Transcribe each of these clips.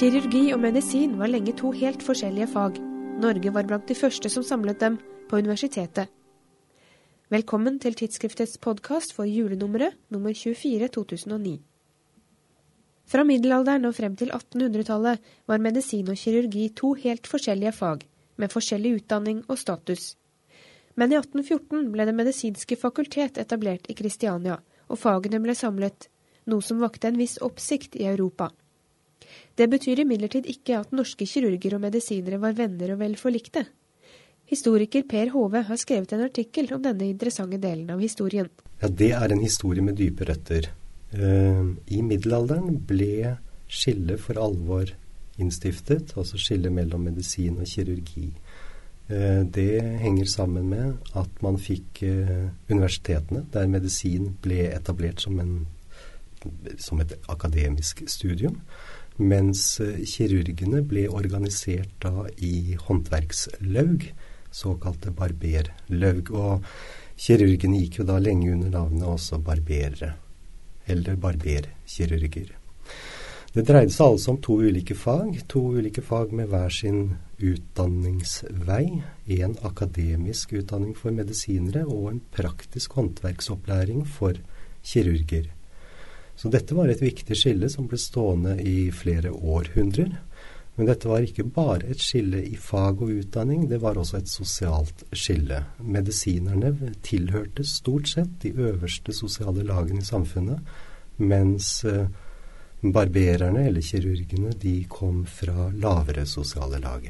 Kirurgi og medisin var lenge to helt forskjellige fag. Norge var blant de første som samlet dem på universitetet. Velkommen til tidsskriftets podkast for julenummeret nummer 24 2009. Fra middelalderen og frem til 1800-tallet var medisin og kirurgi to helt forskjellige fag, med forskjellig utdanning og status. Men i 1814 ble Det medisinske fakultet etablert i Kristiania, og fagene ble samlet, noe som vakte en viss oppsikt i Europa. Det betyr imidlertid ikke at norske kirurger og medisinere var venner og vel forlikte. Historiker Per Hove har skrevet en artikkel om denne interessante delen av historien. Ja, Det er en historie med dype røtter. Uh, I middelalderen ble skillet for alvor innstiftet, altså skillet mellom medisin og kirurgi. Uh, det henger sammen med at man fikk uh, universitetene, der medisin ble etablert som, en, som et akademisk studium. Mens eh, kirurgene ble organisert da i håndverkslaug, såkalte barberlaug. Og kirurgene gikk jo da lenge under navnet også barberere, eller barberkirurger. Det dreide seg altså om to ulike fag, to ulike fag med hver sin utdanningsvei. En akademisk utdanning for medisinere og en praktisk håndverksopplæring for kirurger. Så dette var et viktig skille som ble stående i flere århundrer. Men dette var ikke bare et skille i fag og utdanning, det var også et sosialt skille. Medisinerne tilhørte stort sett de øverste sosiale lagene i samfunnet, mens eh, barbererne eller kirurgene de kom fra lavere sosiale lag.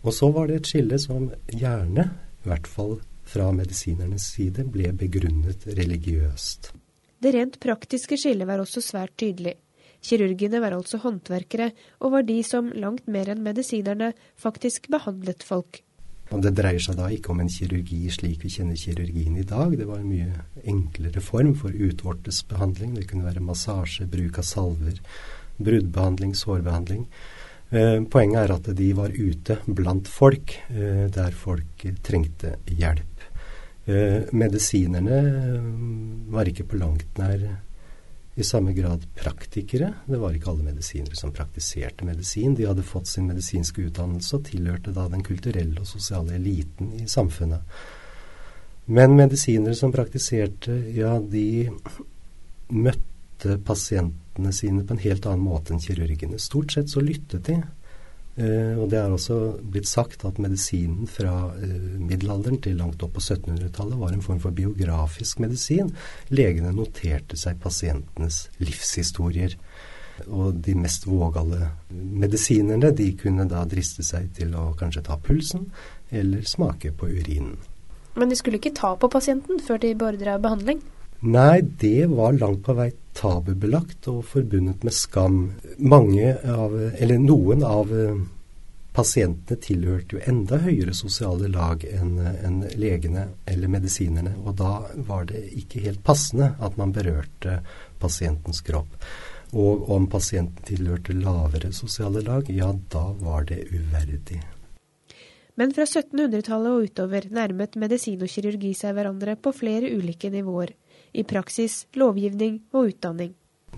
Og så var det et skille som gjerne, i hvert fall fra medisinernes side, ble begrunnet religiøst. Det rent praktiske skillet var også svært tydelig. Kirurgene var altså håndverkere, og var de som langt mer enn medisinerne faktisk behandlet folk. Det dreier seg da ikke om en kirurgi slik vi kjenner kirurgien i dag. Det var en mye enklere form for utvortesbehandling. Det kunne være massasje, bruk av salver, bruddbehandling, sårbehandling. Eh, poenget er at de var ute blant folk, eh, der folk trengte hjelp. Eh, medisinerne eh, var ikke på langt nær i samme grad praktikere. Det var ikke alle medisinere som praktiserte medisin. De hadde fått sin medisinske utdannelse og tilhørte da den kulturelle og sosiale eliten i samfunnet. Men medisinere som praktiserte, ja, de møtte pasientene sine på en helt annen måte enn kirurgene. Stort sett så lyttet de. Uh, og Det er også blitt sagt at medisinen fra uh, middelalderen til langt opp på 1700-tallet var en form for biografisk medisin. Legene noterte seg pasientenes livshistorier. Og de mest vågale medisinerne de kunne da driste seg til å kanskje ta pulsen eller smake på urinen. Men de skulle ikke ta på pasienten før de beordra behandling? Nei, det var langt på vei tabubelagt og forbundet med skam. Mange av, eller noen av eh, pasientene tilhørte jo enda høyere sosiale lag enn en legene eller medisinerne, og da var det ikke helt passende at man berørte pasientens kropp. Og om pasienten tilhørte lavere sosiale lag, ja, da var det uverdig. Men fra 1700-tallet og utover nærmet medisin og kirurgi seg hverandre på flere ulike nivåer i praksis, lovgivning og utdanning.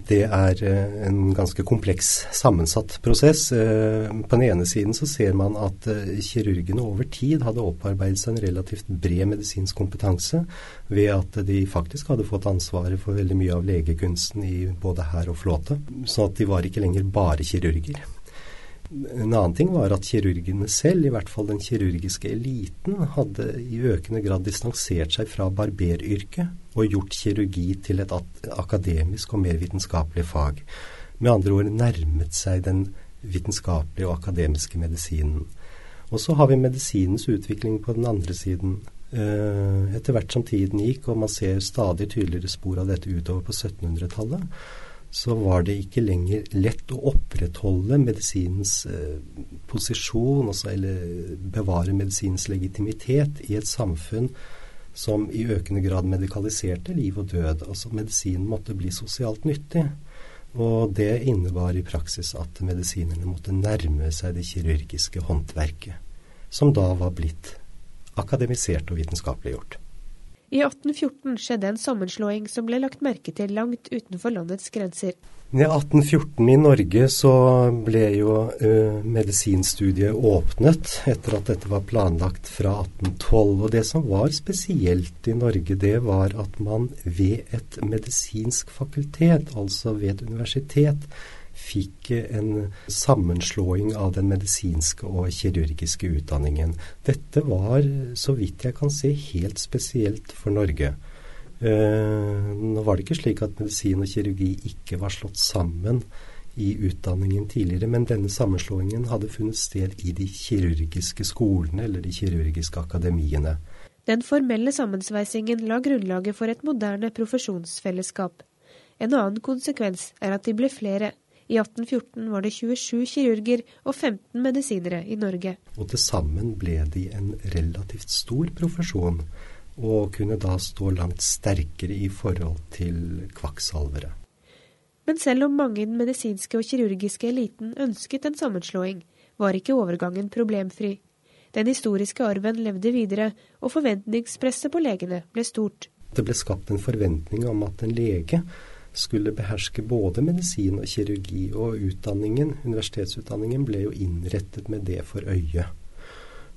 Det er eh, en ganske kompleks, sammensatt prosess. Eh, på den ene siden så ser man at eh, kirurgene over tid hadde opparbeidet seg en relativt bred medisinsk kompetanse ved at de faktisk hadde fått ansvaret for veldig mye av legekunsten i både hær og flåte. Så at de var ikke lenger bare kirurger. En annen ting var at kirurgene selv, i hvert fall den kirurgiske eliten, hadde i økende grad distansert seg fra barberyrket og gjort kirurgi til et akademisk og mer vitenskapelig fag. Med andre ord nærmet seg den vitenskapelige og akademiske medisinen. Og så har vi medisinens utvikling på den andre siden. Eh, etter hvert som tiden gikk, og man ser stadig tydeligere spor av dette utover på 1700-tallet, så var det ikke lenger lett å opprettholde medisinens eh, posisjon, altså, eller bevare medisinens legitimitet i et samfunn som i økende grad medikaliserte liv og død. Altså medisinen måtte bli sosialt nyttig. Og det innebar i praksis at medisinerne måtte nærme seg det kirurgiske håndverket, som da var blitt akademisert og vitenskapeliggjort. I 1814 skjedde en sammenslåing som ble lagt merke til langt utenfor landets grenser. I 1814 i Norge så ble jo uh, medisinstudiet åpnet etter at dette var planlagt fra 1812. Og det som var spesielt i Norge, det var at man ved et medisinsk fakultet, altså ved et universitet, fikk en sammenslåing av den medisinske og kirurgiske utdanningen. Dette var, så vidt jeg kan se, helt spesielt for Norge. Eh, nå var det ikke slik at medisin og kirurgi ikke var slått sammen i utdanningen tidligere, men denne sammenslåingen hadde funnet sted i de kirurgiske skolene eller de kirurgiske akademiene. Den formelle sammensveisingen la grunnlaget for et moderne profesjonsfellesskap. En annen konsekvens er at de ble flere, i 1814 var det 27 kirurger og 15 medisinere i Norge. Og til sammen ble de en relativt stor profesjon, og kunne da stå langt sterkere i forhold til kvakksalvere. Men selv om mange i den medisinske og kirurgiske eliten ønsket en sammenslåing, var ikke overgangen problemfri. Den historiske arven levde videre, og forventningspresset på legene ble stort. Det ble skapt en forventning om at en lege skulle beherske både medisin og kirurgi, og utdanningen, universitetsutdanningen ble jo innrettet med det for øye.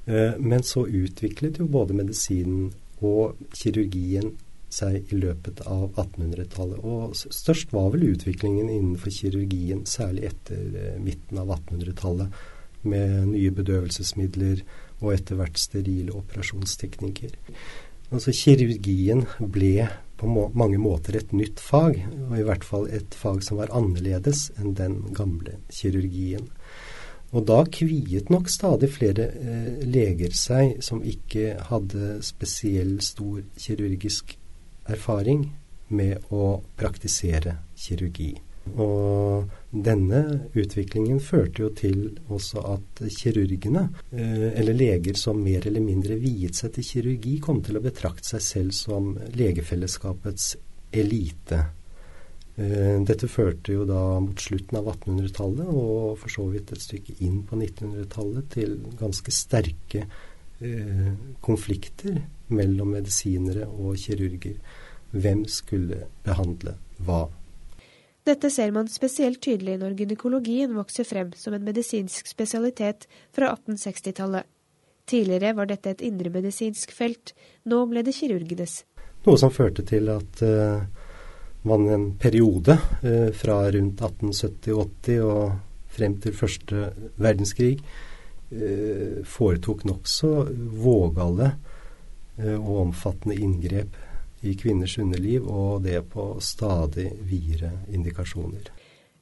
Eh, men så utviklet jo både medisinen og kirurgien seg i løpet av 1800-tallet. Og størst var vel utviklingen innenfor kirurgien, særlig etter eh, midten av 1800-tallet, med nye bedøvelsesmidler og etter hvert sterile operasjonsteknikker. Altså Kirurgien ble på må mange måter et nytt fag, og i hvert fall et fag som var annerledes enn den gamle kirurgien. Og da kviet nok stadig flere eh, leger seg som ikke hadde spesiell stor kirurgisk erfaring med å praktisere kirurgi. Og denne utviklingen førte jo til også at kirurgene, eh, eller leger som mer eller mindre viet seg til kirurgi, kom til å betrakte seg selv som legefellesskapets elite. Eh, dette førte jo da mot slutten av 1800-tallet, og for så vidt et stykke inn på 1900-tallet, til ganske sterke eh, konflikter mellom medisinere og kirurger. Hvem skulle behandle hva? Dette ser man spesielt tydelig når gynekologien vokser frem som en medisinsk spesialitet fra 1860-tallet. Tidligere var dette et indremedisinsk felt, nå ble det kirurgenes. Noe som førte til at uh, man en periode uh, fra rundt 1870-80 og frem til første verdenskrig uh, foretok nokså vågale og omfattende inngrep i kvinners underliv, og det på stadig videre indikasjoner.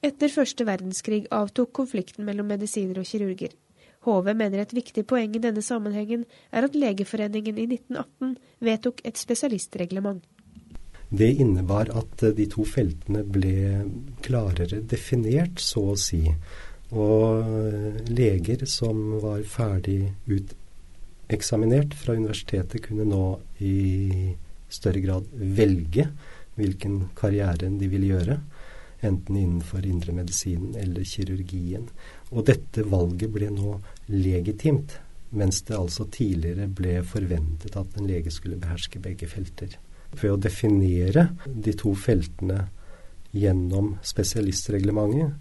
Etter første verdenskrig avtok konflikten mellom medisiner og kirurger. Hove mener et viktig poeng i denne sammenhengen er at Legeforeningen i 1918 vedtok et spesialistreglement. Det innebar at de to feltene ble klarere definert, så å si. Og leger som var ferdig uteksaminert fra universitetet, kunne nå i større grad velge hvilken karriere de vil gjøre. Enten innenfor indremedisinen eller kirurgien. Og dette valget ble nå legitimt, mens det altså tidligere ble forventet at en lege skulle beherske begge felter. Ved å definere de to feltene gjennom spesialistreglementet,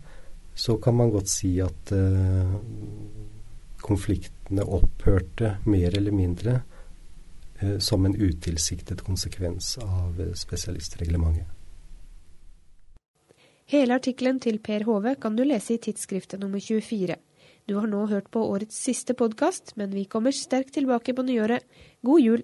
så kan man godt si at uh, konfliktene opphørte mer eller mindre Eh, som en utilsiktet konsekvens av eh, spesialistreglementet. Hele artikkelen til Per Hove kan du lese i tidsskriftet nummer 24. Du har nå hørt på årets siste podkast, men vi kommer sterkt tilbake på nyåret. God jul!